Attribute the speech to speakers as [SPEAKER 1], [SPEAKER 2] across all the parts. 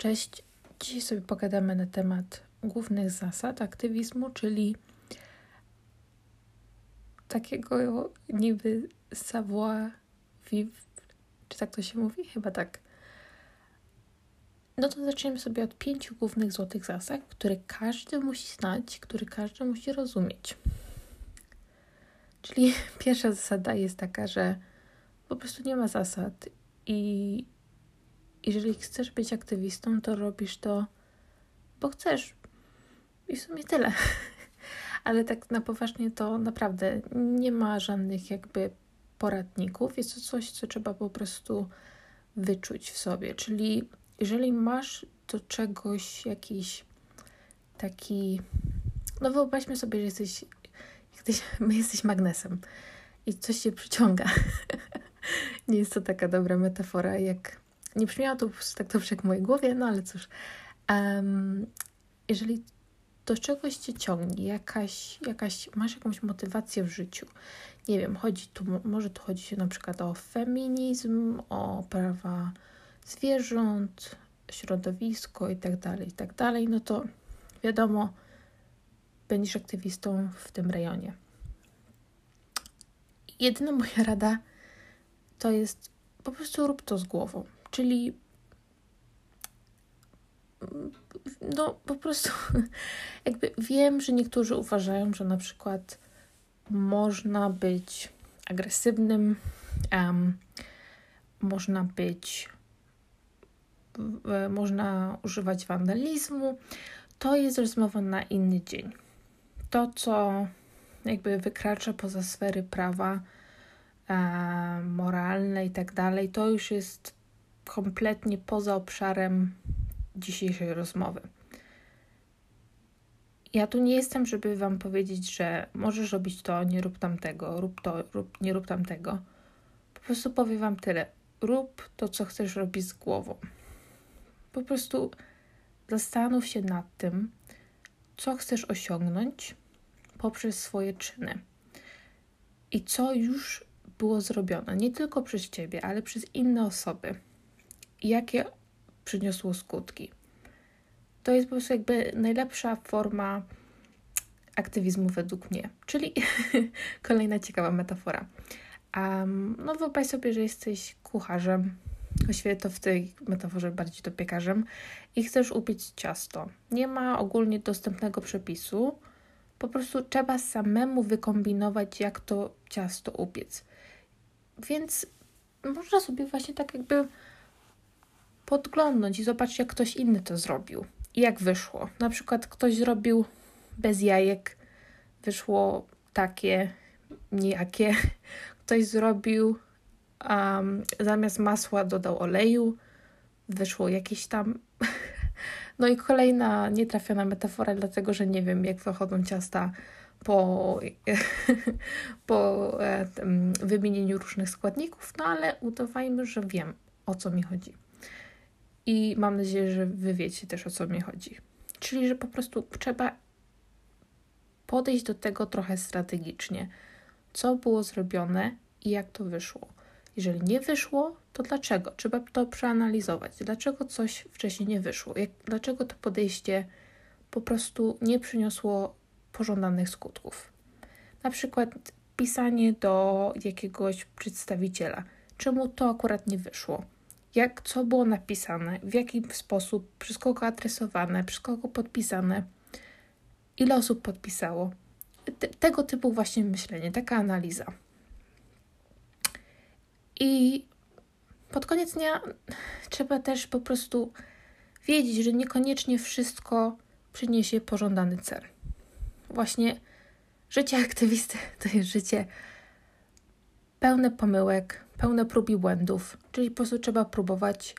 [SPEAKER 1] cześć. Dzisiaj sobie pogadamy na temat głównych zasad aktywizmu, czyli takiego niby savoir vivre. Czy tak to się mówi? Chyba tak. No to zaczniemy sobie od pięciu głównych złotych zasad, które każdy musi znać, które każdy musi rozumieć. Czyli pierwsza zasada jest taka, że po prostu nie ma zasad i jeżeli chcesz być aktywistą, to robisz to, bo chcesz. I w sumie tyle. Ale tak na poważnie to naprawdę nie ma żadnych jakby poradników. Jest to coś, co trzeba po prostu wyczuć w sobie. Czyli jeżeli masz do czegoś jakiś taki. No wyobraźmy sobie, że jesteś. Jesteś, my jesteś magnesem i coś się przyciąga. nie jest to taka dobra metafora, jak nie brzmiało to tak dobrze jak w mojej głowie, no ale cóż. Um, jeżeli do czegoś cię ciągnie, jakaś, jakaś, masz jakąś motywację w życiu, nie wiem, chodzi tu, może tu chodzi się na przykład o feminizm, o prawa zwierząt, środowisko i tak dalej, i tak no to wiadomo, będziesz aktywistą w tym rejonie. Jedyna moja rada to jest po prostu rób to z głową. Czyli no po prostu jakby wiem, że niektórzy uważają, że na przykład można być agresywnym, um, można być, można używać wandalizmu. To jest rozmowa na inny dzień. To, co jakby wykracza poza sfery prawa e, moralne i tak dalej, to już jest kompletnie poza obszarem dzisiejszej rozmowy. Ja tu nie jestem, żeby Wam powiedzieć, że możesz robić to, nie rób tamtego, rób to, rób, nie rób tamtego. Po prostu powiem Wam tyle. Rób to, co chcesz robić z głową. Po prostu zastanów się nad tym, co chcesz osiągnąć poprzez swoje czyny. I co już było zrobione, nie tylko przez Ciebie, ale przez inne osoby jakie przyniosło skutki. To jest po prostu jakby najlepsza forma aktywizmu według mnie. Czyli kolejna ciekawa metafora. Um, no wyobraź sobie, że jesteś kucharzem, właściwie to w tej metaforze bardziej to piekarzem i chcesz upiec ciasto. Nie ma ogólnie dostępnego przepisu, po prostu trzeba samemu wykombinować, jak to ciasto upiec. Więc można sobie właśnie tak jakby podglądnąć i zobaczyć, jak ktoś inny to zrobił i jak wyszło. Na przykład ktoś zrobił bez jajek, wyszło takie, nijakie. Ktoś zrobił um, zamiast masła dodał oleju, wyszło jakieś tam. No i kolejna nietrafiona metafora, dlatego że nie wiem, jak wychodzą ciasta po, po e, wymienieniu różnych składników, no ale udawajmy, że wiem o co mi chodzi. I mam nadzieję, że wy wiecie też o co mi chodzi. Czyli, że po prostu trzeba podejść do tego trochę strategicznie. Co było zrobione i jak to wyszło. Jeżeli nie wyszło, to dlaczego? Trzeba to przeanalizować. Dlaczego coś wcześniej nie wyszło? Jak, dlaczego to podejście po prostu nie przyniosło pożądanych skutków? Na przykład pisanie do jakiegoś przedstawiciela. Czemu to akurat nie wyszło? Jak co było napisane, w jaki sposób, przez kogo adresowane, przez kogo podpisane, ile osób podpisało. Te, tego typu właśnie myślenie, taka analiza. I pod koniec dnia trzeba też po prostu wiedzieć, że niekoniecznie wszystko przyniesie pożądany cel. Właśnie życie aktywisty to jest życie pełne pomyłek, pełne prób i błędów, czyli po prostu trzeba próbować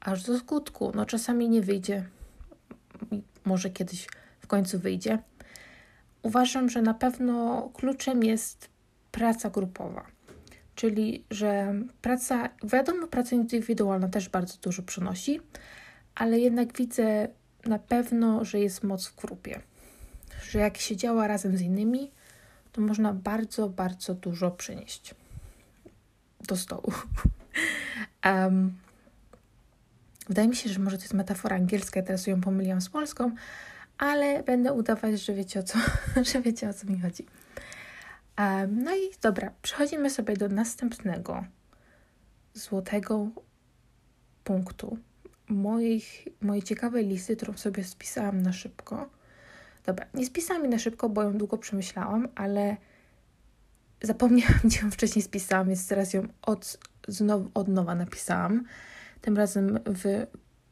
[SPEAKER 1] aż do skutku. No czasami nie wyjdzie, może kiedyś w końcu wyjdzie. Uważam, że na pewno kluczem jest praca grupowa. Czyli, że praca, wiadomo, praca indywidualna też bardzo dużo przynosi, ale jednak widzę na pewno, że jest moc w grupie. Że jak się działa razem z innymi, to można bardzo, bardzo dużo przynieść do stołu. Um, Wydaje mi się, że może to jest metafora angielska, teraz ją pomyliłam z polską, ale będę udawać, że wiecie o co, że wiecie, o co mi chodzi. Um, no i dobra, przechodzimy sobie do następnego złotego punktu moich, mojej ciekawej listy, którą sobie spisałam na szybko. Dobra, nie spisałam jej na szybko, bo ją długo przemyślałam, ale zapomniałam, gdzie ją wcześniej spisałam, więc teraz ją od, znowu, od nowa napisałam. Tym razem w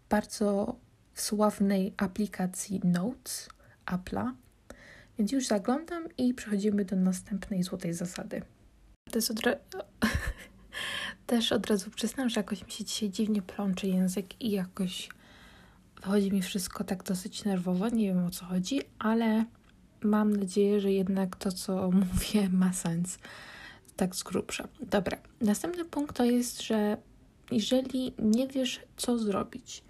[SPEAKER 1] bardzo sławnej aplikacji Notes Apple'a. Więc już zaglądam i przechodzimy do następnej złotej zasady. To jest Też od razu przyznam, że jakoś mi się dzisiaj dziwnie plączy język i jakoś wychodzi mi wszystko tak dosyć nerwowo. Nie wiem o co chodzi, ale mam nadzieję, że jednak to, co mówię, ma sens. Tak z grubsza. Dobra, następny punkt to jest, że jeżeli nie wiesz, co zrobić,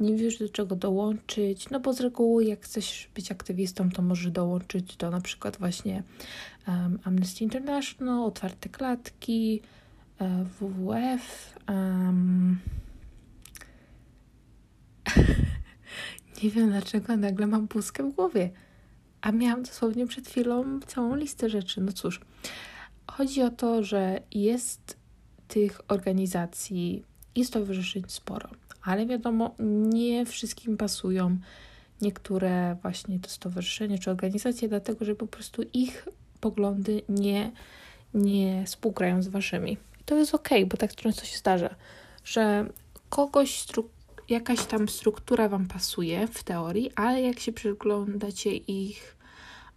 [SPEAKER 1] nie wiesz, do czego dołączyć, no bo z reguły, jak chcesz być aktywistą, to możesz dołączyć do na przykład właśnie um, Amnesty International, Otwarte Klatki, e, WWF. Um... nie wiem dlaczego nagle mam pustkę w głowie, a miałam dosłownie przed chwilą całą listę rzeczy. No cóż, chodzi o to, że jest tych organizacji i stowarzyszeń sporo, ale wiadomo, nie wszystkim pasują niektóre właśnie to stowarzyszenie czy organizacje, dlatego że po prostu ich poglądy nie, nie współgrają z waszymi. I to jest ok, bo tak często się zdarza, że kogoś jakaś tam struktura wam pasuje w teorii, ale jak się przyglądacie ich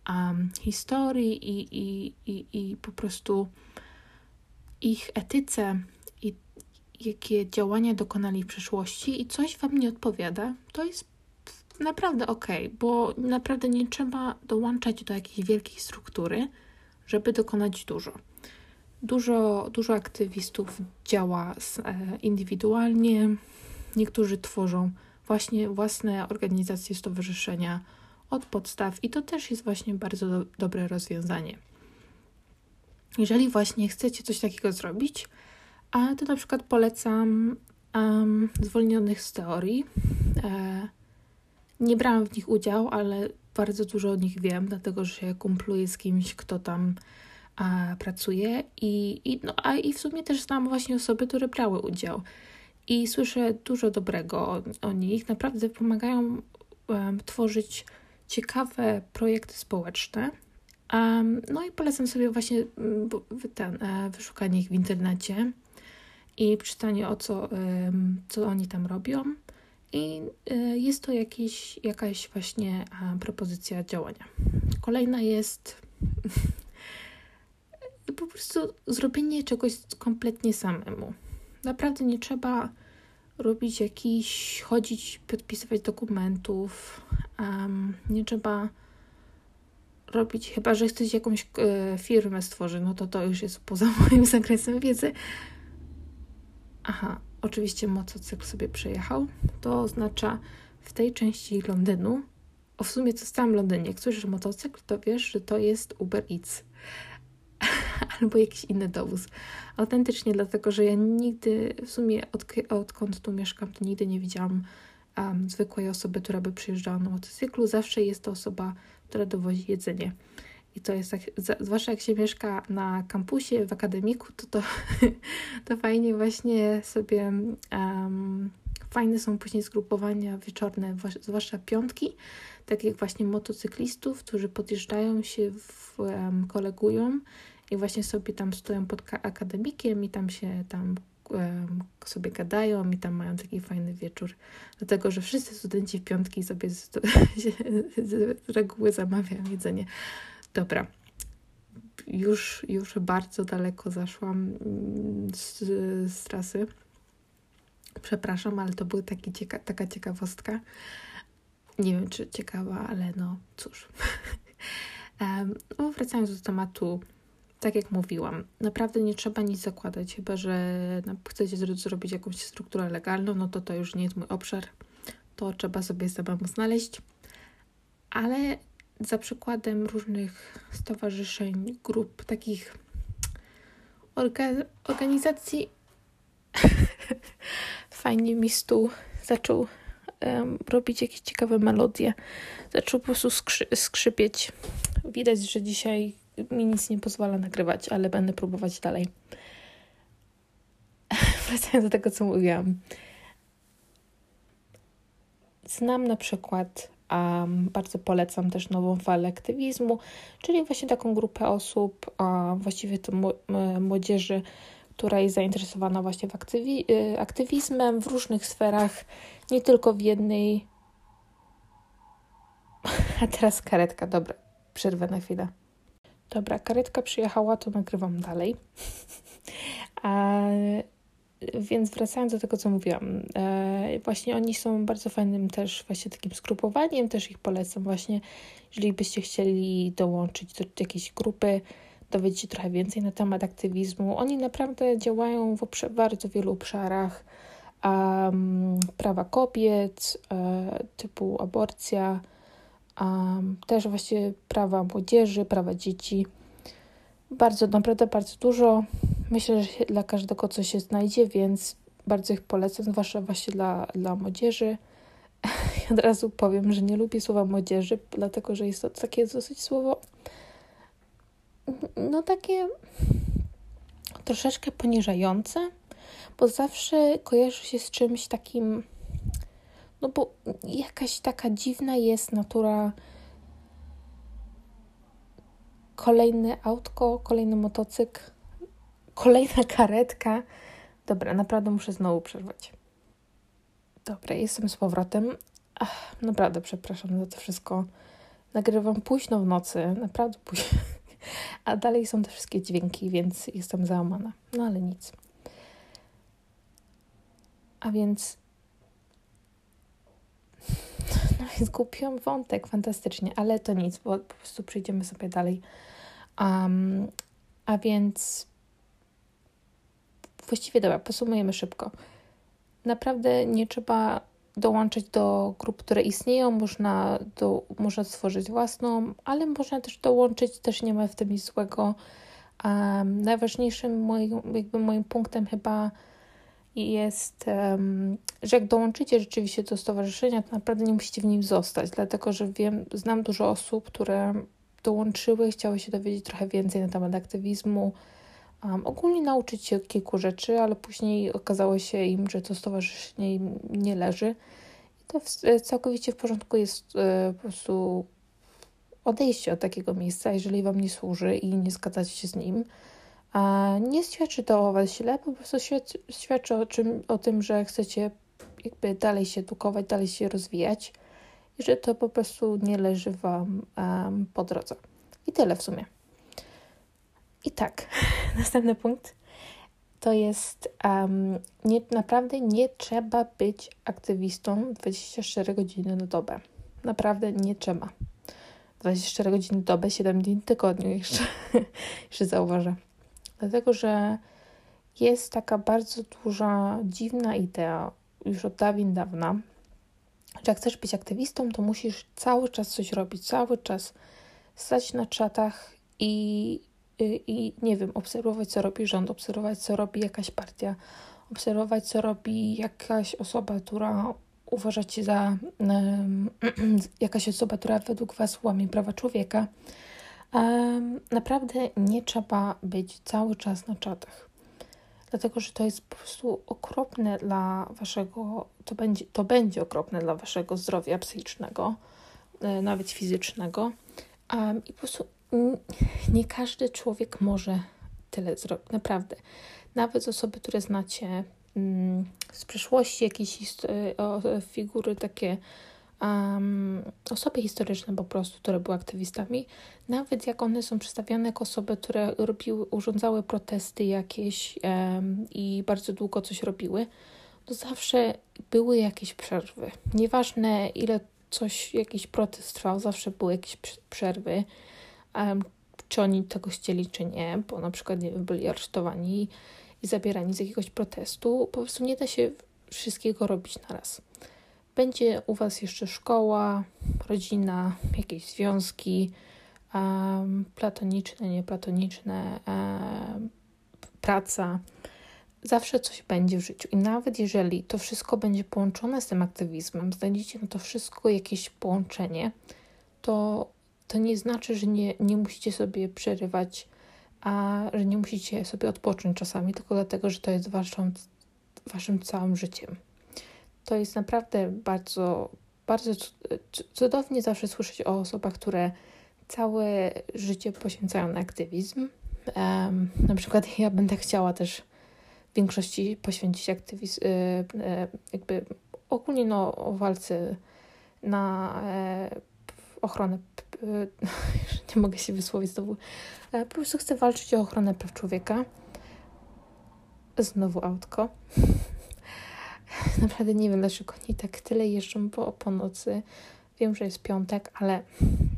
[SPEAKER 1] um, historii i, i, i, i po prostu ich etyce i jakie działania dokonali w przeszłości i coś Wam nie odpowiada, to jest naprawdę ok, bo naprawdę nie trzeba dołączać do jakiejś wielkiej struktury, żeby dokonać dużo. Dużo, dużo aktywistów działa e, indywidualnie, niektórzy tworzą właśnie własne organizacje, stowarzyszenia od podstaw i to też jest właśnie bardzo do, dobre rozwiązanie. Jeżeli właśnie chcecie coś takiego zrobić, a to na przykład polecam um, zwolnionych z teorii. E, nie brałam w nich udziału, ale bardzo dużo o nich wiem, dlatego że się kumpluję z kimś, kto tam a, pracuje i, i, no, a i w sumie też znam właśnie osoby, które brały udział i słyszę dużo dobrego o, o nich. Naprawdę pomagają um, tworzyć ciekawe projekty społeczne. Um, no i polecam sobie właśnie mm, ten, e, wyszukanie ich w internecie i czytanie o co, co oni tam robią. I e, jest to jakiś, jakaś właśnie propozycja działania. Kolejna jest po prostu zrobienie czegoś kompletnie samemu. Naprawdę nie trzeba robić jakiś, chodzić, podpisywać dokumentów. Um, nie trzeba robić, chyba że chcecie jakąś e, firmę stworzyć, no to to już jest poza moim zakresem wiedzy. Aha, oczywiście motocykl sobie przejechał. To oznacza w tej części Londynu, o w sumie co w Londynie, jak słyszysz motocykl, to wiesz, że to jest Uber Eats. albo jakiś inny dowóz. Autentycznie, dlatego że ja nigdy, w sumie od, odkąd tu mieszkam, to nigdy nie widziałam um, zwykłej osoby, która by przyjeżdżała na motocyklu. Zawsze jest to osoba, która dowozi jedzenie. I to jest tak, zwłaszcza jak się mieszka na kampusie, w akademiku, to to, to fajnie właśnie sobie, um, fajne są później zgrupowania wieczorne, zwłaszcza piątki, tak jak właśnie motocyklistów, którzy podjeżdżają się, w, um, kolegują i właśnie sobie tam stoją pod akademikiem i tam się tam sobie gadają i tam mają taki fajny wieczór. Dlatego, że wszyscy studenci w piątki sobie z, z, reguły zamawiają jedzenie. Dobra. Już, już bardzo daleko zaszłam z, z trasy. Przepraszam, ale to była cieka taka ciekawostka. Nie wiem, czy ciekawa, ale no cóż. um, wracając do tematu tak jak mówiłam, naprawdę nie trzeba nic zakładać, chyba że chcecie zrobić jakąś strukturę legalną, no to to już nie jest mój obszar. To trzeba sobie samemu znaleźć. Ale za przykładem różnych stowarzyszeń, grup, takich orga organizacji, fajnie mi stół zaczął um, robić jakieś ciekawe melodie. Zaczął po prostu skrzy skrzypieć. Widać, że dzisiaj mi nic nie pozwala nagrywać, ale będę próbować dalej. Wracając do tego, co mówiłam. Znam na przykład, um, bardzo polecam też nową falę aktywizmu, czyli właśnie taką grupę osób, a właściwie to młodzieży, która jest zainteresowana właśnie w aktywi y, aktywizmem w różnych sferach, nie tylko w jednej. A teraz karetka, dobra, przerwę na chwilę. Dobra, karetka przyjechała, to nagrywam dalej. A, więc wracając do tego, co mówiłam, e, właśnie oni są bardzo fajnym też właśnie takim skrupowaniem, też ich polecam właśnie, jeżeli byście chcieli dołączyć do jakiejś grupy, dowiedzieć się trochę więcej na temat aktywizmu. Oni naprawdę działają w bardzo wielu obszarach, um, prawa kobiet, e, typu aborcja, um, też właśnie prawa młodzieży, prawa dzieci. Bardzo, naprawdę bardzo dużo. Myślę, że dla każdego coś się znajdzie, więc bardzo ich polecam, zwłaszcza właśnie dla, dla młodzieży. I od razu powiem, że nie lubię słowa młodzieży, dlatego że jest to takie dosyć słowo, no takie troszeczkę poniżające, bo zawsze kojarzy się z czymś takim, no bo jakaś taka dziwna jest natura kolejne autko, kolejny motocykl, kolejna karetka. Dobra, naprawdę muszę znowu przerwać. Dobra, jestem z powrotem. Ach, naprawdę przepraszam za to wszystko. Nagrywam późno w nocy, naprawdę późno. A dalej są te wszystkie dźwięki, więc jestem załamana. No ale nic. A więc. Kupiłam wątek fantastycznie, ale to nic, bo po prostu przejdziemy sobie dalej. Um, a więc właściwie dobra, posumujemy szybko. Naprawdę nie trzeba dołączyć do grup, które istnieją, można, do, można stworzyć własną, ale można też dołączyć, też nie ma w tym nic złego. Um, najważniejszym moim, jakby moim punktem chyba jest, um, że jak dołączycie rzeczywiście do stowarzyszenia, to naprawdę nie musicie w nim zostać, dlatego że wiem, znam dużo osób, które dołączyły, chciały się dowiedzieć trochę więcej na temat aktywizmu, um, ogólnie nauczyć się kilku rzeczy, ale później okazało się im, że to stowarzyszenie im nie leży. I to w, e, całkowicie w porządku jest e, po prostu odejście od takiego miejsca, jeżeli Wam nie służy i nie zgadzacie się z nim. A nie świadczy to o Was źle, po prostu świadczy, świadczy o, czym, o tym, że chcecie jakby dalej się edukować, dalej się rozwijać i że to po prostu nie leży Wam um, po drodze. I tyle w sumie. I tak, następny punkt to jest um, nie, naprawdę nie trzeba być aktywistą 24 godziny na dobę. Naprawdę nie trzeba. 24 godziny na dobę, 7 dni w tygodniu jeszcze, jeszcze zauważę. Dlatego, że jest taka bardzo duża, dziwna idea już od dawien dawna, że jak chcesz być aktywistą, to musisz cały czas coś robić, cały czas stać na czatach i i nie wiem, obserwować, co robi rząd, obserwować, co robi jakaś partia, obserwować, co robi jakaś osoba, która uważacie za jakaś osoba, która według Was łamie prawa człowieka. Naprawdę nie trzeba być cały czas na czatach. Dlatego, że to jest po prostu okropne dla waszego, to będzie, to będzie okropne dla waszego zdrowia psychicznego, e, nawet fizycznego. I po prostu nie każdy człowiek może tyle zrobić, naprawdę. Nawet osoby, które znacie mm, z przeszłości, jakieś figury takie, um, osoby historyczne po prostu, które były aktywistami, nawet jak one są przedstawiane jako osoby, które robiły, urządzały protesty jakieś um, i bardzo długo coś robiły, to zawsze były jakieś przerwy. Nieważne ile coś, jakiś protest trwał, zawsze były jakieś przerwy um, czy oni tego chcieli, czy nie, bo na przykład nie wiem, byli aresztowani i zabierani z jakiegoś protestu. Po prostu nie da się wszystkiego robić na raz. Będzie u Was jeszcze szkoła, rodzina, jakieś związki um, platoniczne, nieplatoniczne, um, praca. zawsze coś będzie w życiu. I nawet jeżeli to wszystko będzie połączone z tym aktywizmem, znajdziecie na to wszystko jakieś połączenie, to to nie znaczy, że nie, nie musicie sobie przerywać, a że nie musicie sobie odpocząć czasami, tylko dlatego, że to jest waszą, waszym całym życiem. To jest naprawdę bardzo, bardzo cudownie zawsze słyszeć o osobach, które całe życie poświęcają na aktywizm. Um, na przykład ja będę chciała też w większości poświęcić aktywizm, y, y, jakby ogólnie no, o walce na e, ochronę, nie mogę się wysłowić znowu, e, po prostu chcę walczyć o ochronę praw człowieka. Znowu autko. Naprawdę nie wiem, dlaczego nie tak tyle jeżdżą po, po nocy. Wiem, że jest piątek, ale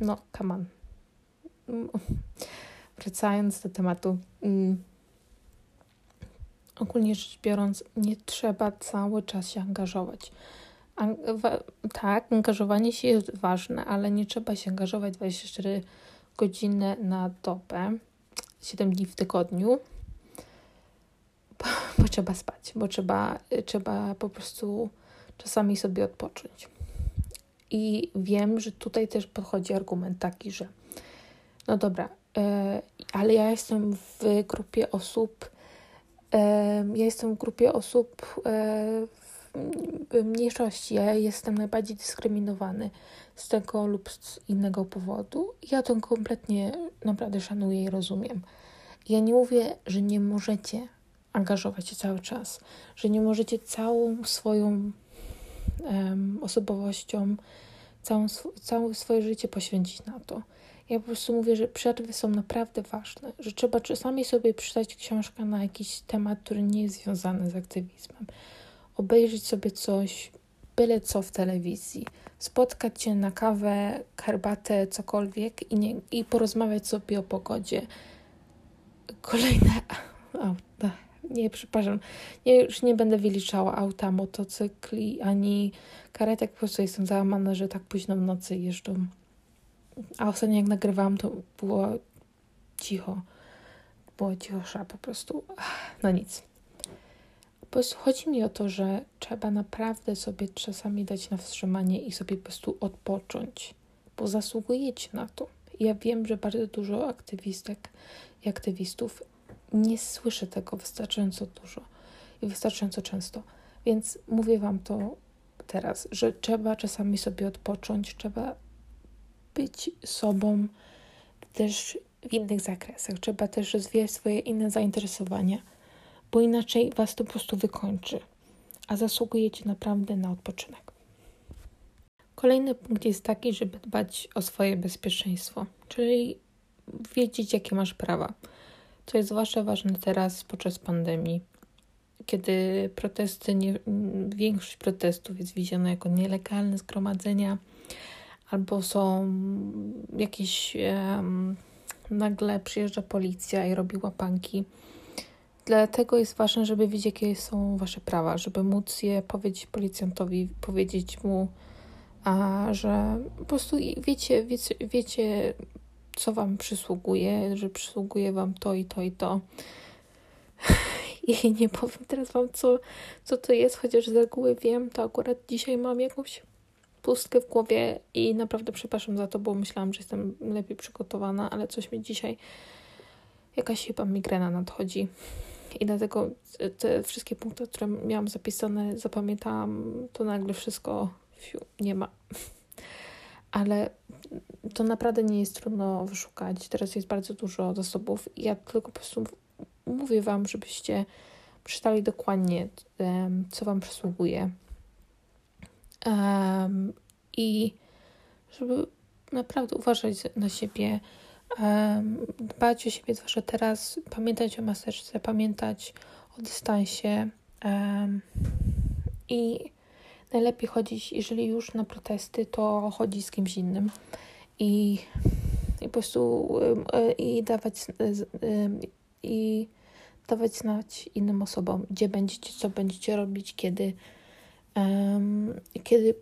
[SPEAKER 1] no, come on. Wracając do tematu. Mm, ogólnie rzecz biorąc, nie trzeba cały czas się angażować. tak, angażowanie się jest ważne, ale nie trzeba się angażować 24 godziny na dobę, 7 dni w tygodniu, trzeba spać, bo trzeba, trzeba po prostu czasami sobie odpocząć. I wiem, że tutaj też podchodzi argument taki, że no dobra, e, ale ja jestem w grupie osób, ja jestem w grupie osób e, w mniejszości. Ja jestem najbardziej dyskryminowany z tego lub z innego powodu. Ja to kompletnie naprawdę szanuję i rozumiem. Ja nie mówię, że nie możecie angażować się cały czas, że nie możecie całą swoją um, osobowością, całą, całe swoje życie poświęcić na to. Ja po prostu mówię, że przerwy są naprawdę ważne, że trzeba czasami sobie przeczytać książkę na jakiś temat, który nie jest związany z aktywizmem, obejrzeć sobie coś, byle co w telewizji, spotkać się na kawę, herbatę, cokolwiek i, nie, i porozmawiać sobie o pogodzie. Kolejne. Nie, przepraszam. Nie, już nie będę wyliczała auta, motocykli, ani karetek. Po prostu jestem załamana, że tak późno w nocy jeżdżą a ostatnio jak nagrywałam, to było cicho. Było cichosza po prostu. No nic. Po prostu chodzi mi o to, że trzeba naprawdę sobie czasami dać na wstrzymanie i sobie po prostu odpocząć, bo zasługujecie na to. Ja wiem, że bardzo dużo aktywistek i aktywistów nie słyszy tego wystarczająco dużo i wystarczająco często. Więc mówię Wam to teraz, że trzeba czasami sobie odpocząć, trzeba być sobą też w innych zakresach. Trzeba też rozwijać swoje inne zainteresowania, bo inaczej was to po prostu wykończy, a zasługujecie naprawdę na odpoczynek. Kolejny punkt jest taki, żeby dbać o swoje bezpieczeństwo, czyli wiedzieć, jakie masz prawa. To jest zwłaszcza ważne teraz podczas pandemii, kiedy protesty, nie, większość protestów jest widziana jako nielegalne zgromadzenia, albo są jakieś um, nagle przyjeżdża policja i robi łapanki. Dlatego jest ważne, żeby wiedzieć, jakie są wasze prawa, żeby móc je powiedzieć policjantowi, powiedzieć mu, a że po prostu wiecie, wiecie, wiecie, co wam przysługuje, że przysługuje wam to i to i to. I nie powiem teraz wam, co, co to jest, chociaż z reguły wiem, to akurat dzisiaj mam jakąś pustkę w głowie i naprawdę przepraszam za to, bo myślałam, że jestem lepiej przygotowana, ale coś mi dzisiaj jakaś chyba migrena nadchodzi. I dlatego te wszystkie punkty, które miałam zapisane, zapamiętałam, to nagle wszystko fiu, nie ma. Ale to naprawdę nie jest trudno wyszukać. Teraz jest bardzo dużo zasobów. Ja tylko po prostu mówię Wam, żebyście przeczytali dokładnie, co Wam przysługuje um, i żeby naprawdę uważać na siebie, um, dbać o siebie, zwłaszcza teraz, pamiętać o maseczce, pamiętać o dystansie um, i najlepiej chodzić, jeżeli już na protesty, to chodzić z kimś innym i, i po prostu e, i dawać i dawać znać innym osobom, gdzie będziecie, co będziecie robić, kiedy um, kiedy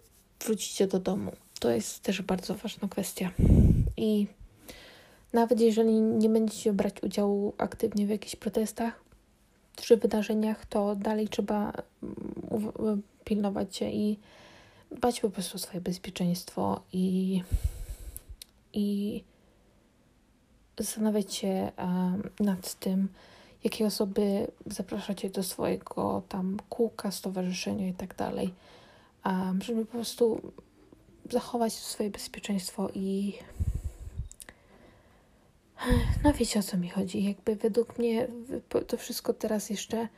[SPEAKER 1] wrócicie do domu. To jest też bardzo ważna kwestia. I nawet jeżeli nie będziecie brać udziału aktywnie w jakichś protestach, przy wydarzeniach, to dalej trzeba mm, pilnować się i dbać po prostu o swoje bezpieczeństwo i, i zastanawiać się um, nad tym, jakie osoby zapraszacie do swojego tam kółka, stowarzyszenia i tak dalej, um, żeby po prostu zachować swoje bezpieczeństwo i no wiecie o co mi chodzi. Jakby według mnie to wszystko teraz jeszcze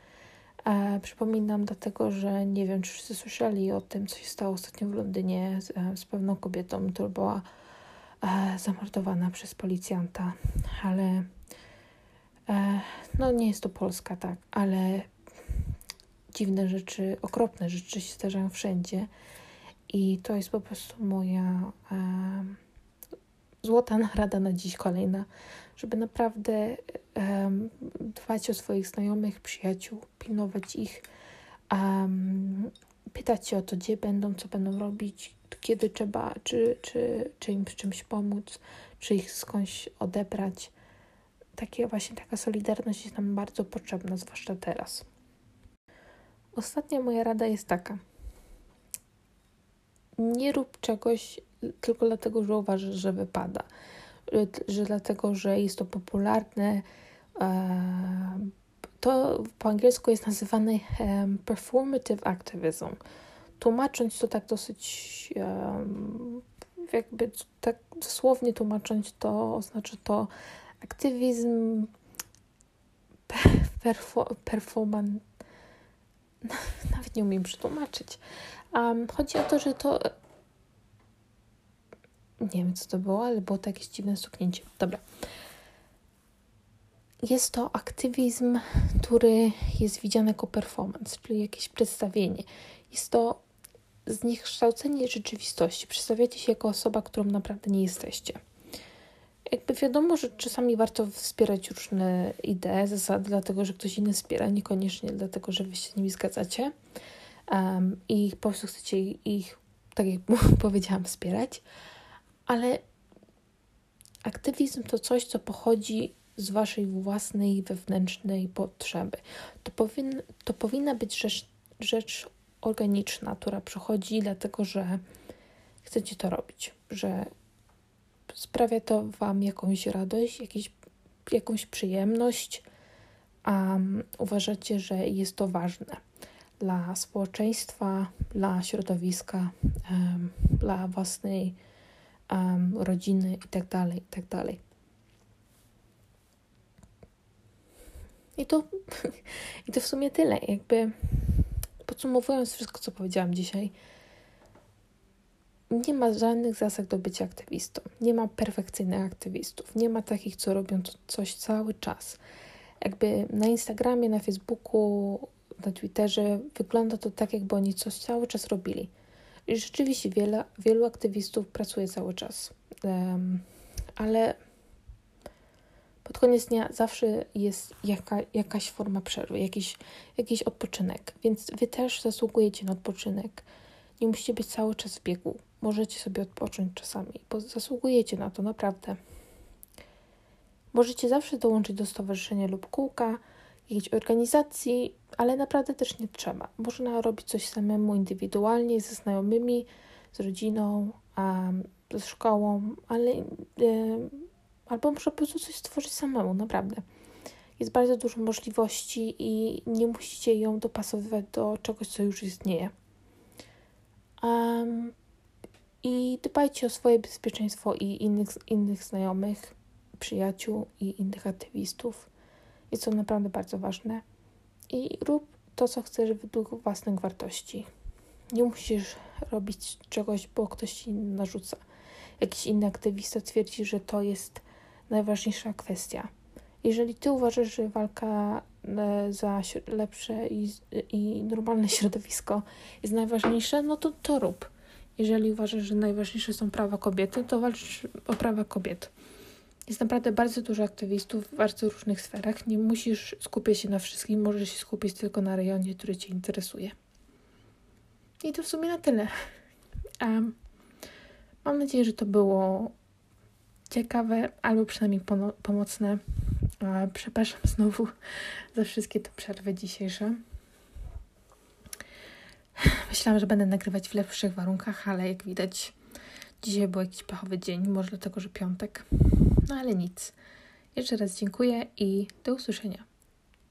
[SPEAKER 1] e, przypominam dlatego, że nie wiem, czy wszyscy słyszeli o tym, co się stało ostatnio w Londynie z, e, z pewną kobietą, która była e, zamordowana przez policjanta, ale e, no nie jest to Polska, tak, ale dziwne rzeczy, okropne rzeczy się zdarzają wszędzie. I to jest po prostu moja e, złota narada na dziś kolejna, żeby naprawdę um, dbać o swoich znajomych, przyjaciół, pilnować ich, um, pytać się o to, gdzie będą, co będą robić, kiedy trzeba, czy, czy, czy im w czymś pomóc, czy ich skądś odebrać. Takie właśnie taka solidarność jest nam bardzo potrzebna, zwłaszcza teraz. Ostatnia moja rada jest taka. Nie rób czegoś tylko dlatego, że uważasz, że wypada, że, dlatego, że jest to popularne. E, to po angielsku jest nazywane performative activism. Tłumacząc to tak dosyć, jakby tak dosłownie tłumacząc to, oznacza to aktywizm perfo, performan. Nawet nie umiem przetłumaczyć. Um, chodzi o to, że to nie wiem, co to było, ale było to jakieś dziwne stuknięcie. Dobra. Jest to aktywizm, który jest widziany jako performance, czyli jakieś przedstawienie. Jest to zniekształcenie rzeczywistości. Przedstawiacie się jako osoba, którą naprawdę nie jesteście. Jakby wiadomo, że czasami warto wspierać różne idee, zasady, dlatego że ktoś inny wspiera, niekoniecznie dlatego, że wy się z nimi zgadzacie um, i po prostu chcecie ich, tak jak powiedziałam, wspierać ale aktywizm to coś, co pochodzi z waszej własnej wewnętrznej potrzeby. To, powin, to powinna być rzecz, rzecz organiczna, która przychodzi dlatego, że chcecie to robić, że sprawia to wam jakąś radość, jakieś, jakąś przyjemność, a um, uważacie, że jest to ważne dla społeczeństwa, dla środowiska, dla własnej um, rodziny itd., tak itd. Tak I to, I to w sumie tyle. Jakby podsumowując wszystko, co powiedziałam dzisiaj, nie ma żadnych zasad do bycia aktywistą. Nie ma perfekcyjnych aktywistów. Nie ma takich, co robią coś cały czas. Jakby na Instagramie, na Facebooku, na Twitterze wygląda to tak, jakby oni coś cały czas robili. I rzeczywiście wiele, wielu aktywistów pracuje cały czas, um, ale pod koniec dnia zawsze jest jaka, jakaś forma przerwy, jakiś, jakiś odpoczynek, więc wy też zasługujecie na odpoczynek. Nie musicie być cały czas w biegu. Możecie sobie odpocząć czasami, bo zasługujecie na to naprawdę. Możecie zawsze dołączyć do stowarzyszenia lub kółka, jakiejś organizacji, ale naprawdę też nie trzeba. Można robić coś samemu, indywidualnie, ze znajomymi, z rodziną, um, ze szkołą, ale um, albo można po prostu coś stworzyć samemu, naprawdę. Jest bardzo dużo możliwości i nie musicie ją dopasowywać do czegoś, co już istnieje. Um, I dbajcie o swoje bezpieczeństwo i innych, innych znajomych, przyjaciół i innych aktywistów. Jest to naprawdę bardzo ważne. I rób to, co chcesz według własnych wartości. Nie musisz robić czegoś, bo ktoś ci narzuca. Jakiś inny aktywista twierdzi, że to jest najważniejsza kwestia. Jeżeli ty uważasz, że walka e, za lepsze i, i normalne środowisko jest najważniejsze, no to to rób. Jeżeli uważasz, że najważniejsze są prawa kobiety, to walcz o prawa kobiet. Jest naprawdę bardzo dużo aktywistów w bardzo różnych sferach. Nie musisz skupiać się na wszystkim, możesz się skupić tylko na rejonie, który Cię interesuje. I to w sumie na tyle. Um, mam nadzieję, że to było ciekawe albo przynajmniej pomocne. Przepraszam znowu za wszystkie te przerwy dzisiejsze. Myślałam, że będę nagrywać w lepszych warunkach, ale jak widać, dzisiaj był jakiś pechowy dzień, może dlatego, że piątek. No ale nic. Jeszcze raz dziękuję i do usłyszenia.